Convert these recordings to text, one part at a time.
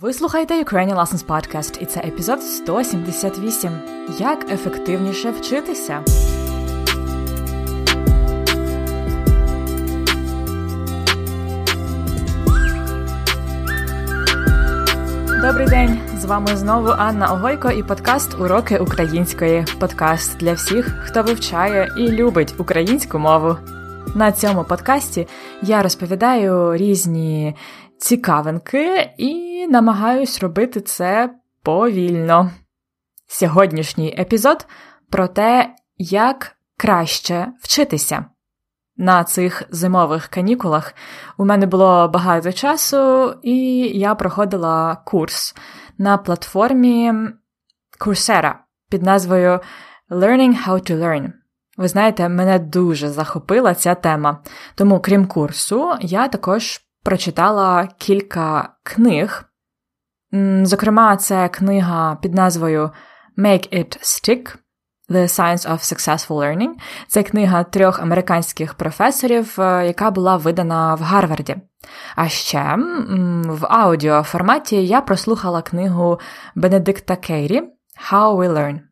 Ви слухаєте Ukrainian Lessons Podcast і це епізод 178. Як ефективніше вчитися? Добрий день! З вами знову Анна Огойко і подкаст Уроки української. Подкаст для всіх, хто вивчає і любить українську мову. На цьому подкасті я розповідаю різні цікавинки і намагаюсь робити це повільно. Сьогоднішній епізод про те, як краще вчитися. На цих зимових канікулах у мене було багато часу, і я проходила курс на платформі Coursera під назвою Learning How to Learn. Ви знаєте, мене дуже захопила ця тема. Тому, крім курсу, я також прочитала кілька книг. Зокрема, це книга під назвою Make It Stick. The Science of Successful Learning. Це книга трьох американських професорів, е, яка була видана в Гарварді. А ще в аудіоформаті я прослухала книгу Бенедикта Кейрі How We Learn.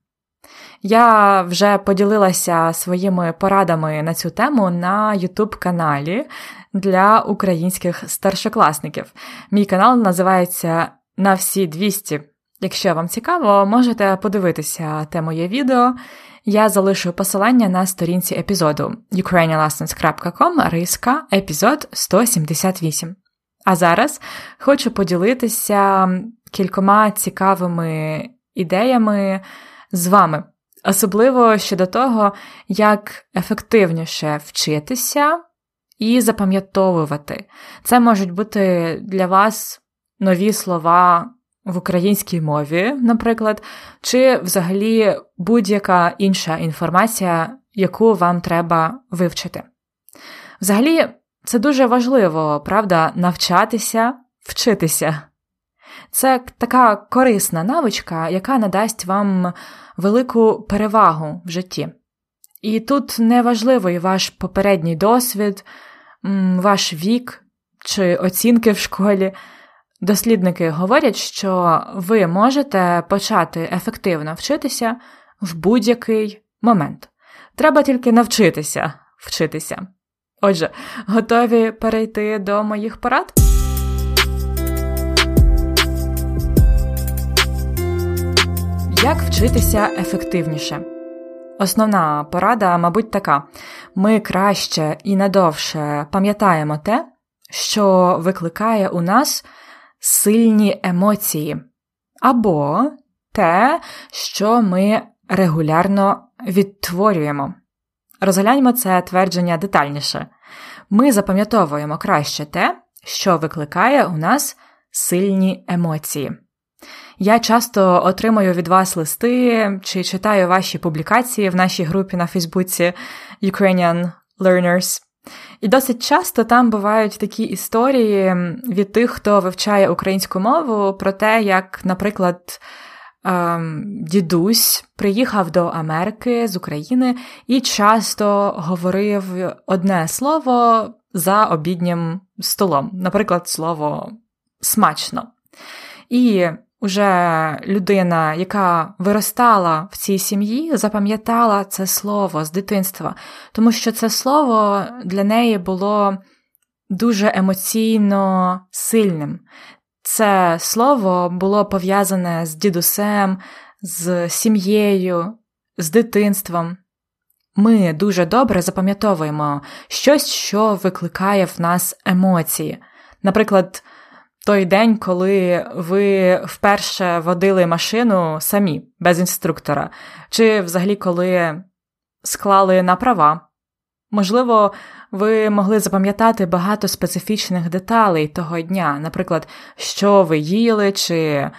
Я вже поділилася своїми порадами на цю тему на youtube каналі для українських старшокласників. Мій канал називається На всі 200. Якщо вам цікаво, можете подивитися те моє відео. Я залишу посилання на сторінці епізоду ukrainianlessons.com риска епізод 178. А зараз хочу поділитися кількома цікавими ідеями з вами, особливо щодо того, як ефективніше вчитися і запам'ятовувати. Це можуть бути для вас нові слова в українській мові, наприклад, чи взагалі будь-яка інша інформація, яку вам треба вивчити. Взагалі, це дуже важливо, правда, навчатися, вчитися. Це така корисна навичка, яка надасть вам велику перевагу в житті. І тут не важливий ваш попередній досвід, ваш вік чи оцінки в школі. Дослідники говорять, що ви можете почати ефективно вчитися в будь-який момент. Треба тільки навчитися вчитися. Отже, готові перейти до моїх порад? Як вчитися ефективніше? Основна порада, мабуть, така: ми краще і надовше пам'ятаємо те, що викликає у нас сильні емоції, або те, що ми регулярно відтворюємо. Розгляньмо це твердження детальніше. Ми запам'ятовуємо краще те, що викликає у нас сильні емоції. Я часто отримую від вас листи чи читаю ваші публікації в нашій групі на Фейсбуці Ukrainian Learners. І досить часто там бувають такі історії від тих, хто вивчає українську мову, про те, як, наприклад, ем, дідусь приїхав до Америки з України і часто говорив одне слово за обіднім столом, наприклад, слово смачно. І Уже людина, яка виростала в цій сім'ї, запам'ятала це слово з дитинства, тому що це слово для неї було дуже емоційно сильним. Це слово було пов'язане з дідусем, з сім'єю, з дитинством. Ми дуже добре запам'ятовуємо щось, що викликає в нас емоції. Наприклад, той день, коли ви вперше водили машину самі, без інструктора, чи взагалі коли склали на права. Можливо, ви могли запам'ятати багато специфічних деталей того дня, наприклад, що ви їли, чи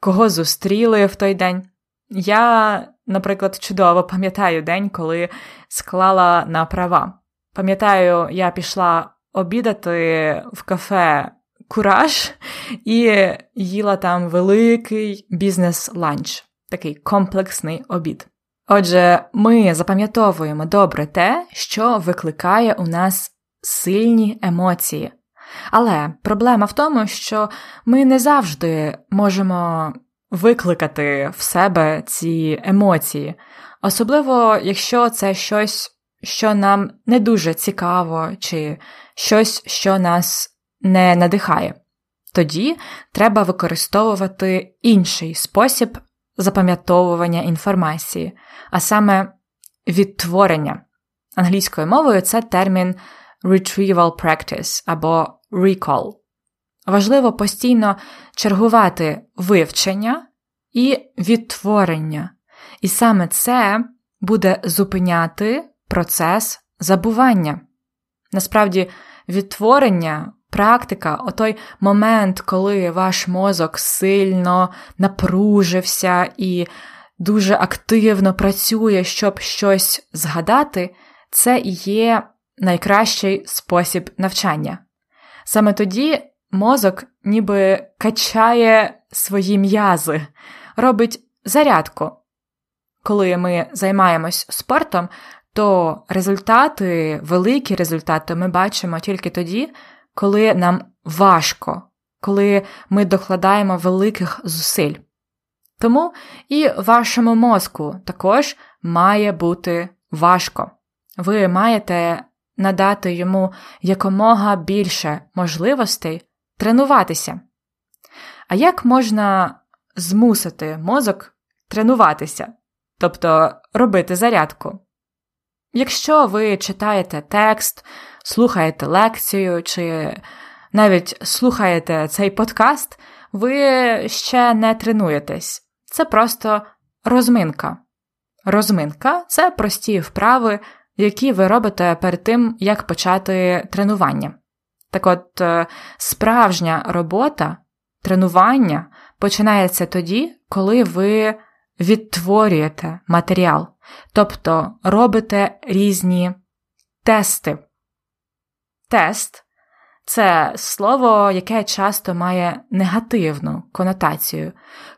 кого зустріли в той день. Я, наприклад, чудово пам'ятаю день, коли склала на права. Пам'ятаю, я пішла обідати в кафе кураж і їла там великий бізнес-ланч, такий комплексний обід. Отже, ми запам'ятовуємо добре те, що викликає у нас сильні емоції. Але проблема в тому, що ми не завжди можемо викликати в себе ці емоції, особливо якщо це щось, що нам не дуже цікаво, чи щось, що нас не надихає. Тоді треба використовувати інший спосіб запам'ятовування інформації, а саме відтворення. Англійською мовою це термін retrieval practice або recall. Важливо постійно чергувати вивчення і відтворення. І саме це буде зупиняти процес забування. Насправді, відтворення, практика, отой момент, коли ваш мозок сильно напружився і дуже активно працює, щоб щось згадати, це і є найкращий спосіб навчання. Саме тоді мозок ніби качає свої м'язи, робить зарядку. Коли ми займаємось спортом, то результати, великі результати ми бачимо тільки тоді, коли нам важко, коли ми докладаємо великих зусиль. Тому і вашому мозку також має бути важко. Ви маєте надати йому якомога більше можливостей тренуватися. А як можна змусити мозок тренуватися, тобто робити зарядку? Якщо ви читаєте текст, слухаєте лекцію чи навіть слухаєте цей подкаст, ви ще не тренуєтесь. Це просто розминка. Розминка це прості вправи, які ви робите перед тим, як почати тренування. Так от, е, справжня робота, тренування починається тоді, коли ви відтворюєте матеріал, тобто робите різні тести. Тест це слово, яке часто має негативну конотацію.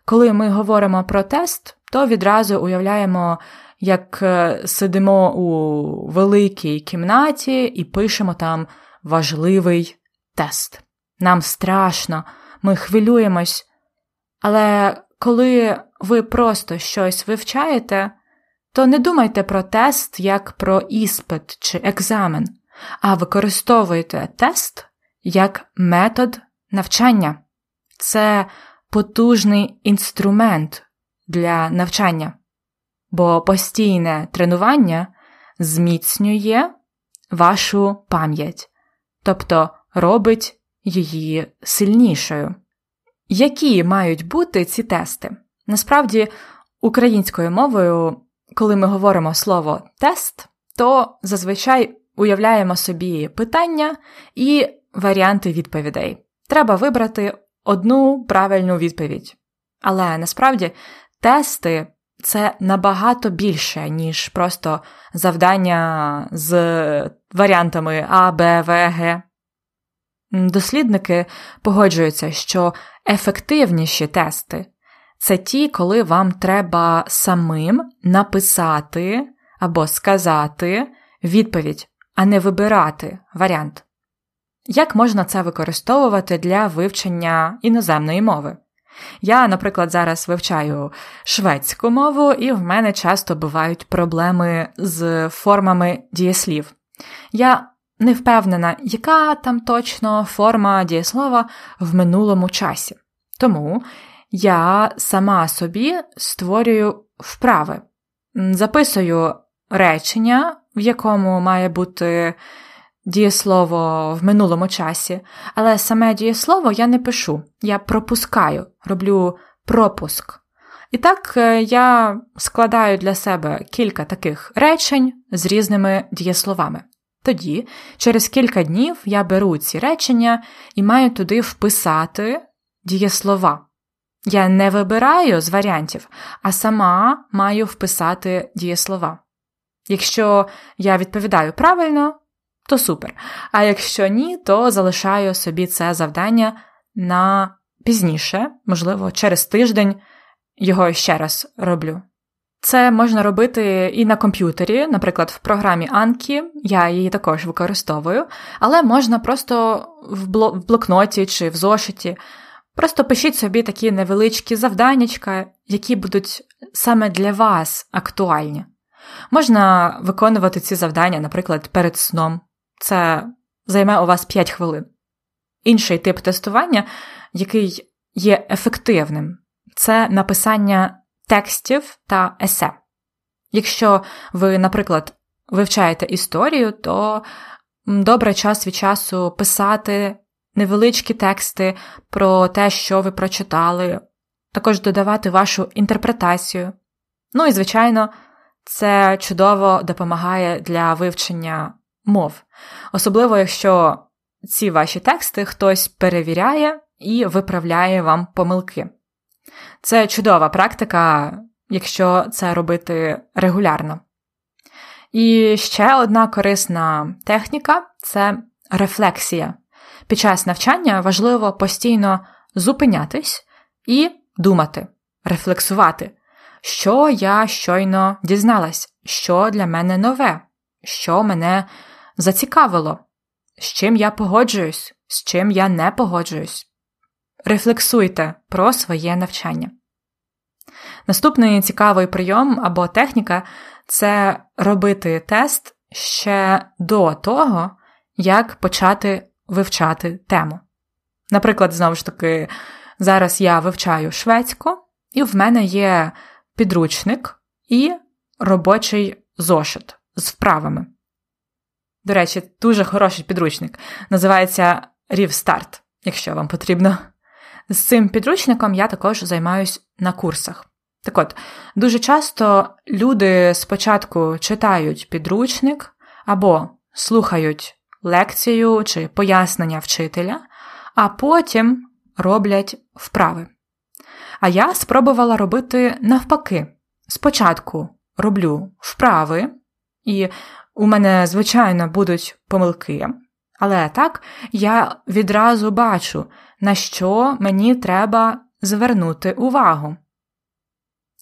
Коли ми говоримо про тест, то відразу уявляємо, як е, сидимо у великій кімнаті і пишемо там важливий тест. Нам страшно, ми хвилюємось. Але коли ви просто щось вивчаєте, то не думайте про тест як про іспит чи екзамен, а використовуйте тест як метод навчання. Це потужний інструмент для навчання, бо постійне тренування зміцнює вашу пам'ять, тобто робить її сильнішою. Які мають бути ці тести? Насправді, українською мовою, коли ми говоримо слово тест, то зазвичай уявляємо собі питання і варіанти відповідей. Треба вибрати одну правильну відповідь. Але насправді тести це набагато більше, ніж просто завдання з варіантами А, Б, В, Г. Дослідники погоджуються, що ефективніші тести це ті, коли вам треба самим написати або сказати відповідь, а не вибирати варіант. Як можна це використовувати для вивчення іноземної мови? Я, наприклад, зараз вивчаю шведську мову, і в мене часто бувають проблеми з формами дієслів. Я не впевнена, яка там точно форма дієслова в минулому часі. Тому я сама собі створюю вправи, записую речення, в якому має бути дієслово в минулому часі, але саме дієслово я не пишу, я пропускаю, роблю пропуск. І так е, я складаю для себе кілька таких речень з різними дієсловами. Тоді, через кілька днів, я беру ці речення і маю туди вписати дієслова. Я не вибираю з варіантів, а сама маю вписати дієслова. Якщо я відповідаю правильно, то супер. А якщо ні, то залишаю собі це завдання на пізніше, можливо, через тиждень його ще раз роблю. Це можна робити і на комп'ютері, наприклад, в програмі Anki, я її також використовую, але можна просто в блокноті чи в зошиті. Просто пишіть собі такі невеличкі завданнячка, які будуть саме для вас актуальні. Можна виконувати ці завдання, наприклад, перед сном. Це займе у вас 5 хвилин. Інший тип тестування, який є ефективним, це написання текстів та есе. Якщо ви, наприклад, вивчаєте історію, то добре час від часу писати невеличкі тексти про те, що ви прочитали, також додавати вашу інтерпретацію. Ну і, звичайно, це чудово допомагає для вивчення мов, особливо якщо ці ваші тексти хтось перевіряє і виправляє вам помилки. Це чудова практика, якщо це робити регулярно. І ще одна корисна техніка це рефлексія. Під час навчання важливо постійно зупинятись і думати, рефлексувати, що я щойно дізналась, що для мене нове, що мене зацікавило, з чим я погоджуюсь, з чим я не погоджуюсь. Рефлексуйте про своє навчання. Наступний цікавий прийом або техніка це робити тест ще до того, як почати вивчати тему. Наприклад, знову ж таки, зараз я вивчаю шведську, і в мене є підручник і робочий зошит з вправами. До речі, дуже хороший підручник. Називається Рівстарт, якщо вам потрібно. З цим підручником я також займаюсь на курсах. Так от, дуже часто люди спочатку читають підручник або слухають лекцію чи пояснення вчителя, а потім роблять вправи. А я спробувала робити навпаки. Спочатку роблю вправи, і у мене, звичайно, будуть помилки, але так я відразу бачу, на що мені треба звернути увагу.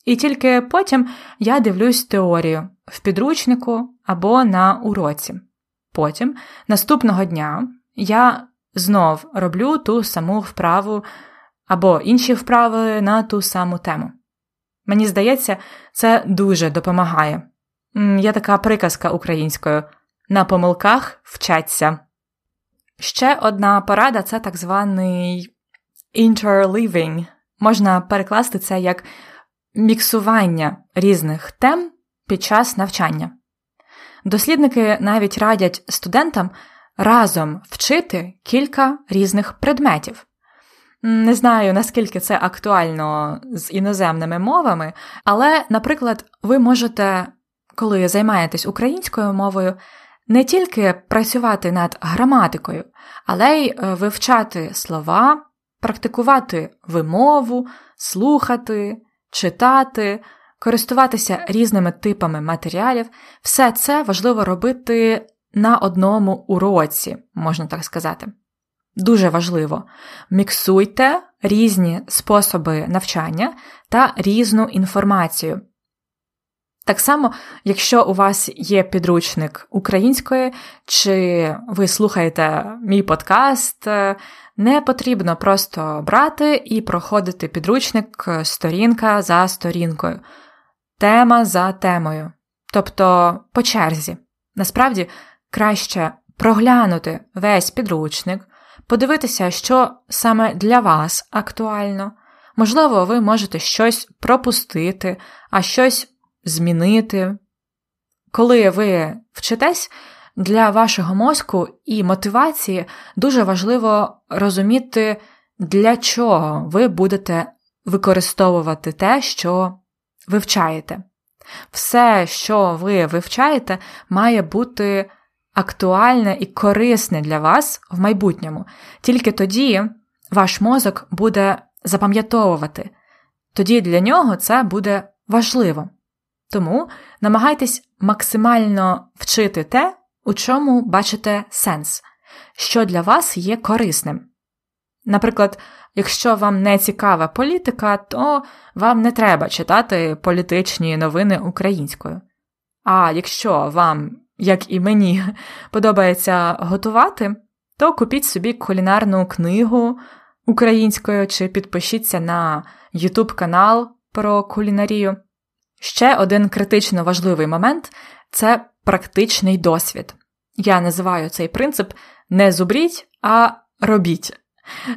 І тільки потім я дивлюсь теорію в підручнику або на уроці. Потім, наступного дня, я знов роблю ту саму вправу або інші вправи на ту саму тему. Мені здається, це дуже допомагає. Є така приказка українською на помилках вчаться. Ще одна порада це так званий interleaving. Можна перекласти це як міксування різних тем під час навчання. Дослідники навіть радять студентам разом вчити кілька різних предметів. Не знаю, наскільки це актуально з іноземними мовами, але, наприклад, ви можете, коли займаєтесь українською мовою, не тільки працювати над граматикою, але й е, вивчати слова, практикувати вимову, слухати, читати, користуватися різними типами матеріалів, все це важливо робити на одному уроці, можна так сказати. Дуже важливо міксуйте різні способи навчання та різну інформацію. Так само, якщо у вас є підручник української, чи ви слухаєте мій подкаст, не потрібно просто брати і проходити підручник сторінка за сторінкою, тема за темою, тобто по черзі. Насправді краще проглянути весь підручник, подивитися, що саме для вас актуально. Можливо, ви можете щось пропустити, а щось змінити. Коли ви вчитесь, для вашого мозку і мотивації дуже важливо розуміти, для чого ви будете використовувати те, що вивчаєте. Все, що ви вивчаєте, має бути актуальне і корисне для вас в майбутньому. Тільки тоді ваш мозок буде запам'ятовувати, тоді для нього це буде важливо. Тому намагайтесь максимально вчити те, у чому бачите сенс, що для вас є корисним. Наприклад, якщо вам не цікава політика, то вам не треба читати політичні новини українською. А якщо вам, як і мені, подобається готувати, то купіть собі кулінарну книгу українською чи підпишіться на YouTube канал про кулінарію. Ще один критично важливий момент це практичний досвід. Я називаю цей принцип не зубріть, а робіть.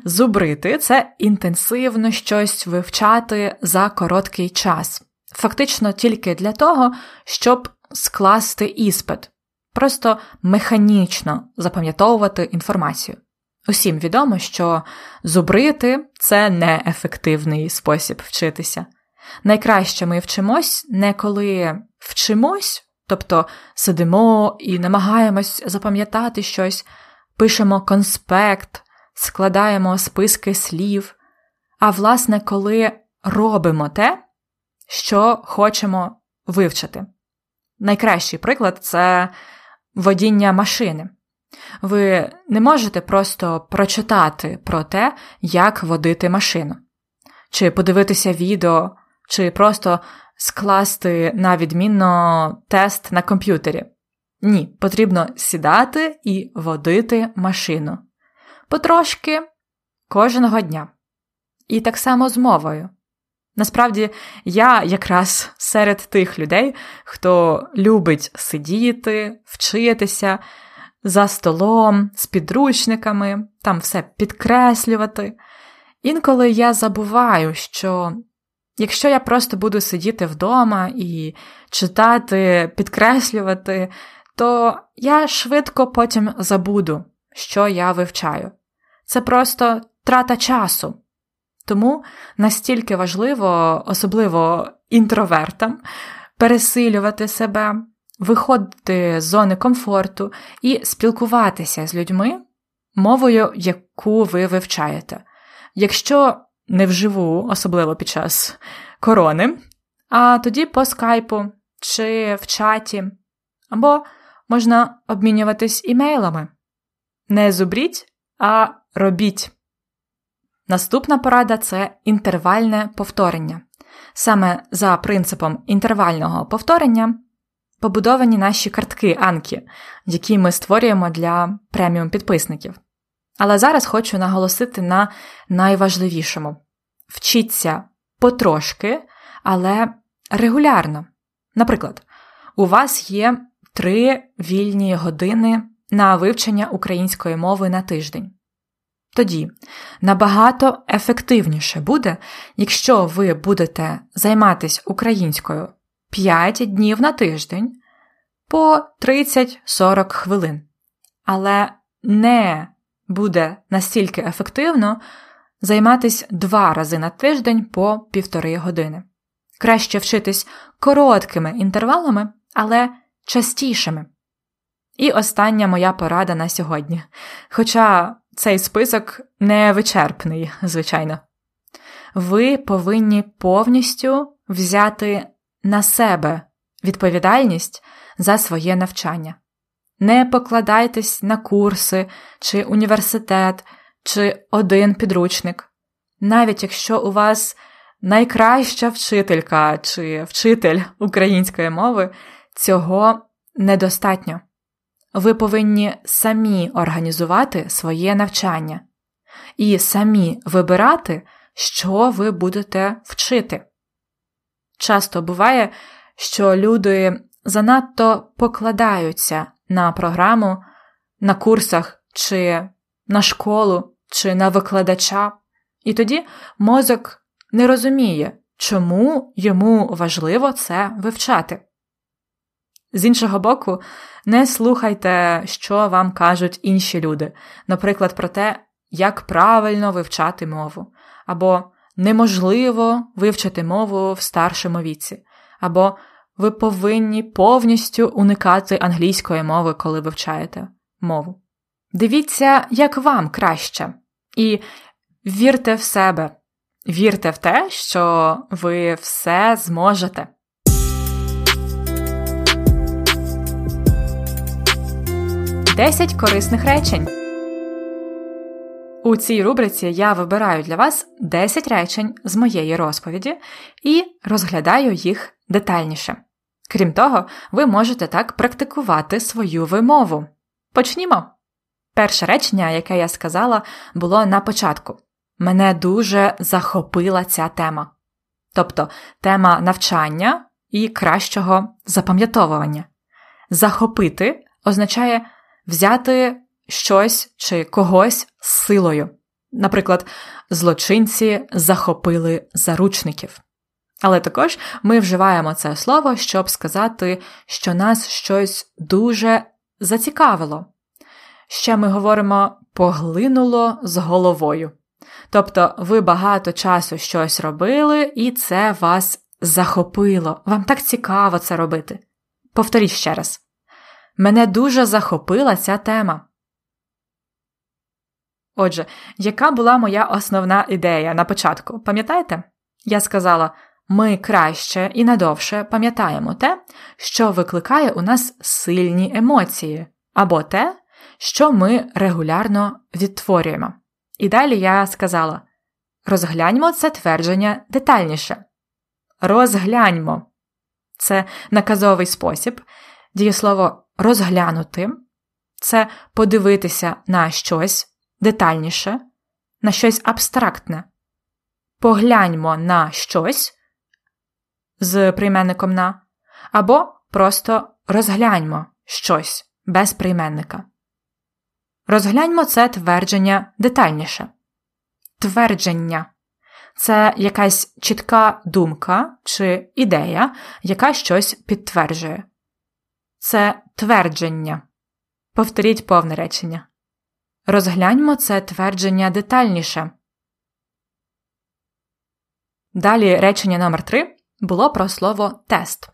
Зубрити це інтенсивно щось вивчати за короткий час, фактично тільки для того, щоб скласти іспит, просто механічно запам'ятовувати інформацію. Усім відомо, що зубрити це неефективний спосіб вчитися. Найкраще ми вчимось не коли вчимось, тобто сидимо і намагаємось запам'ятати щось, пишемо конспект, складаємо списки слів, а власне, коли робимо те, що хочемо вивчити. Найкращий приклад це водіння машини. Ви не можете просто прочитати про те, як водити машину, чи подивитися відео, чи просто скласти на відмінно тест на комп'ютері. Ні, потрібно сідати і водити машину. Потрошки кожного дня. І так само з мовою. Насправді, я якраз серед тих людей, хто любить сидіти, вчитися за столом, з підручниками, там все підкреслювати. Інколи я забуваю, що якщо я просто буду сидіти вдома і читати, підкреслювати, то я швидко потім забуду, що я вивчаю. Це просто трата часу. Тому настільки важливо, особливо інтровертам, пересилювати себе, виходити з зони комфорту і спілкуватися з людьми мовою, яку ви вивчаєте. Якщо не вживу, особливо під час корони, а тоді по скайпу чи в чаті, або можна обмінюватись імейлами. Не зубріть, а робіть. Наступна порада це інтервальне повторення. Саме за принципом інтервального повторення побудовані наші картки Анкі, які ми створюємо для преміум підписників. Але зараз хочу наголосити на найважливішому: вчіться потрошки, але регулярно. Наприклад, у вас є три вільні години на вивчення української мови на тиждень. Тоді набагато ефективніше буде, якщо ви будете займатися українською 5 днів на тиждень по 30-40 хвилин. Але не буде настільки ефективно займатися два рази на тиждень по півтори години. Краще вчитись короткими інтервалами, але частішими. І остання моя порада на сьогодні. Хоча цей список не вичерпний, звичайно. Ви повинні повністю взяти на себе відповідальність за своє навчання. Не покладайтесь на курси чи університет, чи один підручник. Навіть якщо у вас найкраща вчителька чи вчитель української мови, цього недостатньо. Ви повинні самі організувати своє навчання і самі вибирати, що ви будете вчити. Часто буває, що люди занадто покладаються на програму, на курсах, чи на школу, чи на викладача, і тоді мозок не розуміє, чому йому важливо це вивчати. З іншого боку, не слухайте, що вам кажуть інші люди, наприклад, про те, як правильно вивчати мову, або неможливо вивчити мову в старшому віці, або ви повинні повністю уникати англійської мови, коли вивчаєте мову. Дивіться, як вам краще, і вірте в себе, вірте в те, що ви все зможете. Десять корисних речень. У цій рубриці я вибираю для вас 10 речень з моєї розповіді і розглядаю їх детальніше. Крім того, ви можете так практикувати свою вимову. Почнімо! Перше речення, яке я сказала, було на початку. Мене дуже захопила ця тема. Тобто тема навчання і кращого запам'ятовування. Захопити означає взяти щось чи когось силою. Наприклад, злочинці захопили заручників. Але також ми вживаємо це слово, щоб сказати, що нас щось дуже зацікавило. Ще ми говоримо поглинуло з головою. Тобто ви багато часу щось робили, і це вас захопило. Вам так цікаво це робити. Повторіть ще раз. Мене дуже захопила ця тема. Отже, яка була моя основна ідея на початку? Пам'ятаєте? Я сказала, ми краще і надовше пам'ятаємо те, що викликає у нас сильні емоції, або те, що ми регулярно відтворюємо. І далі я сказала: розгляньмо це твердження детальніше. Розгляньмо. Це наказовий спосіб, дієслово розглянути, це подивитися на щось детальніше, на щось абстрактне. Погляньмо на щось з прийменником на, або просто розгляньмо щось без прийменника. Розгляньмо це твердження детальніше. Твердження це якась чітка думка чи ідея, яка щось підтверджує. Це твердження. Повторіть повне речення. Розгляньмо це твердження детальніше. Далі речення номер 3 було про слово тест.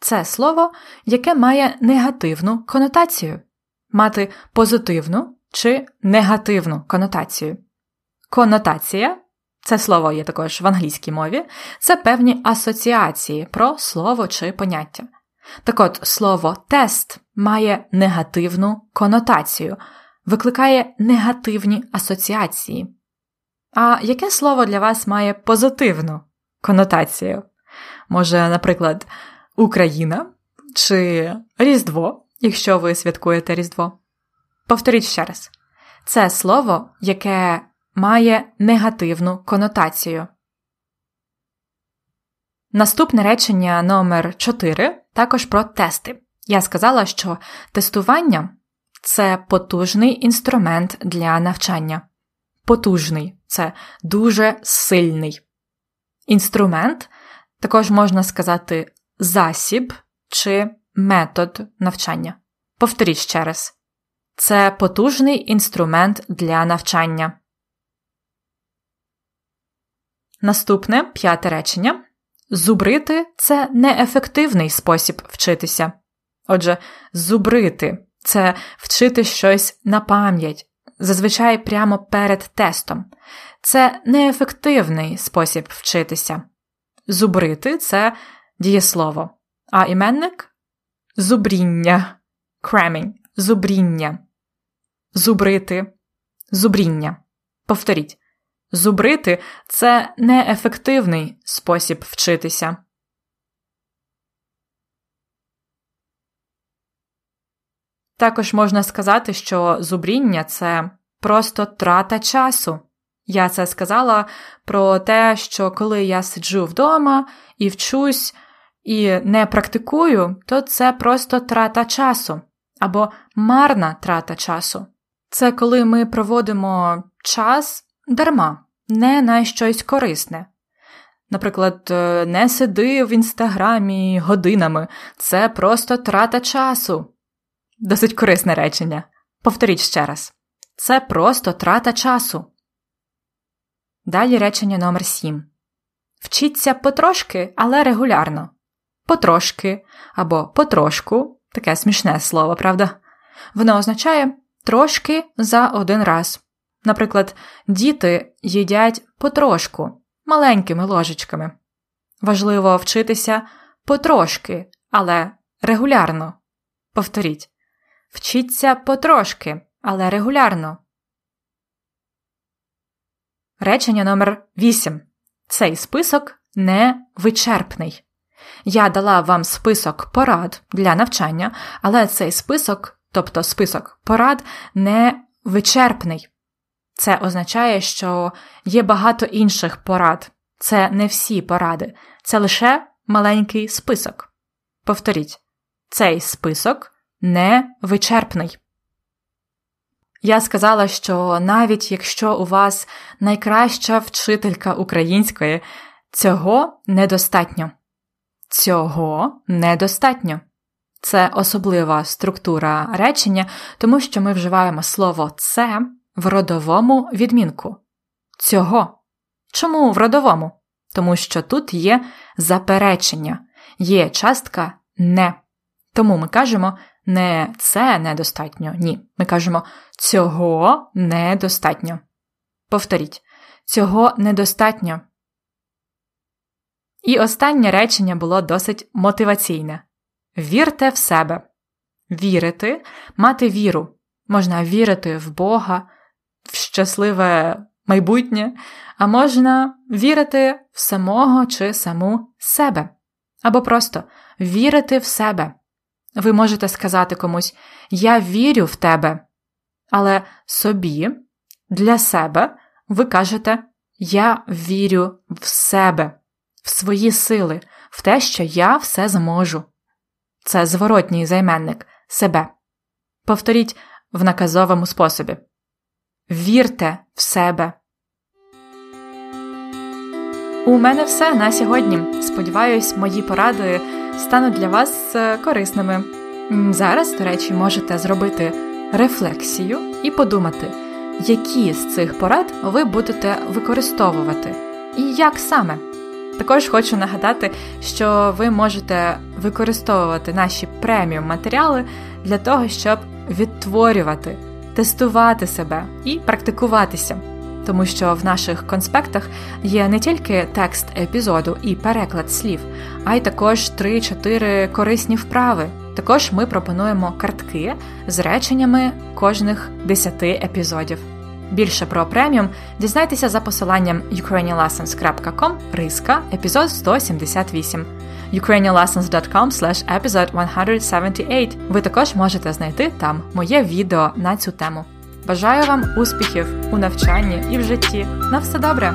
Це слово, яке має негативну конотацію, мати позитивну чи негативну конотацію. Конотація це слово є також в англійській мові, це певні асоціації про слово чи поняття. Так от слово тест має негативну конотацію, викликає негативні асоціації. А яке слово для вас має позитивну конотацію? Може, наприклад, Україна чи Різдво, якщо ви святкуєте Різдво? Повторіть ще раз. Це слово, яке має негативну конотацію. Наступне речення номер 4 також про тести. Я сказала, що тестування це потужний інструмент для навчання. Потужний це дуже сильний. Інструмент також можна сказати засіб чи метод навчання. Повторіть ще раз. Це потужний інструмент для навчання. Наступне п'яте речення. Зубрити це неефективний спосіб вчитися. Отже, зубрити це вчити щось на пам'ять, зазвичай прямо перед тестом. Це неефективний спосіб вчитися. Зубрити це дієслово, а іменник зубріння, cramming, зубріння, зубрити, зубріння. Повторіть. Зубрити це неефективний спосіб вчитися. Також можна сказати, що зубріння це просто трата часу. Я це сказала про те, що коли я сиджу вдома і вчусь і не практикую, то це просто трата часу або марна трата часу. Це коли ми проводимо час дарма, не на щось корисне. Наприклад, е, не сиди в інстаграмі годинами, це просто трата часу. Досить корисне речення. Повторіть ще раз. Це просто трата часу. Далі речення номер 7. Вчіться потрошки, але регулярно. Потрошки або потрошку таке смішне слово, правда? Воно означає трошки за один раз. Наприклад, діти їдять потрошку, маленькими ложечками. Важливо вчитися потрошки, але регулярно. Повторіть. Вчіться потрошки, але регулярно. Речення номер 8. Цей список не вичерпний. Я дала вам список порад для навчання, але цей список, тобто список порад, не вичерпний. Це означає, що є багато інших порад. Це не всі поради, це лише маленький список. Повторіть, цей список не вичерпний. Я сказала, що навіть якщо у вас найкраща вчителька української, цього недостатньо. Цього недостатньо. Це особлива структура речення, тому що ми вживаємо слово це в родовому відмінку. Цього. Чому в родовому? Тому що тут є заперечення, є частка не. Тому ми кажемо не це недостатньо, ні. Ми кажемо цього недостатньо. Повторіть, цього недостатньо. І останнє речення було досить мотиваційне вірте в себе. Вірити, мати віру. Можна вірити в Бога, в щасливе майбутнє, а можна вірити в самого чи саму себе. Або просто вірити в себе. Ви можете сказати комусь Я вірю в тебе, але собі, для себе ви кажете Я вірю в себе, в свої сили, в те, що я все зможу. Це зворотній займенник себе. Повторіть в наказовому способі. Вірте в себе. У мене все на сьогодні. Сподіваюсь, мої поради стануть для вас е, корисними. Зараз, до речі, можете зробити рефлексію і подумати, які з цих порад ви будете використовувати, і як саме. Також хочу нагадати, що ви можете використовувати наші преміум матеріали для того, щоб відтворювати, тестувати себе і практикуватися тому що в наших конспектах є не тільки текст епізоду і переклад слів, а й також 3-4 корисні вправи. Також ми пропонуємо картки з реченнями кожних 10 епізодів. Більше про преміум дізнайтеся за посиланням ukrainianlessons.com риска епізод 178 ukrainianlessons.com slash episode 178 Ви також можете знайти там моє відео на цю тему. Бажаю вам успіхів у навчанні і в житті. На все добре!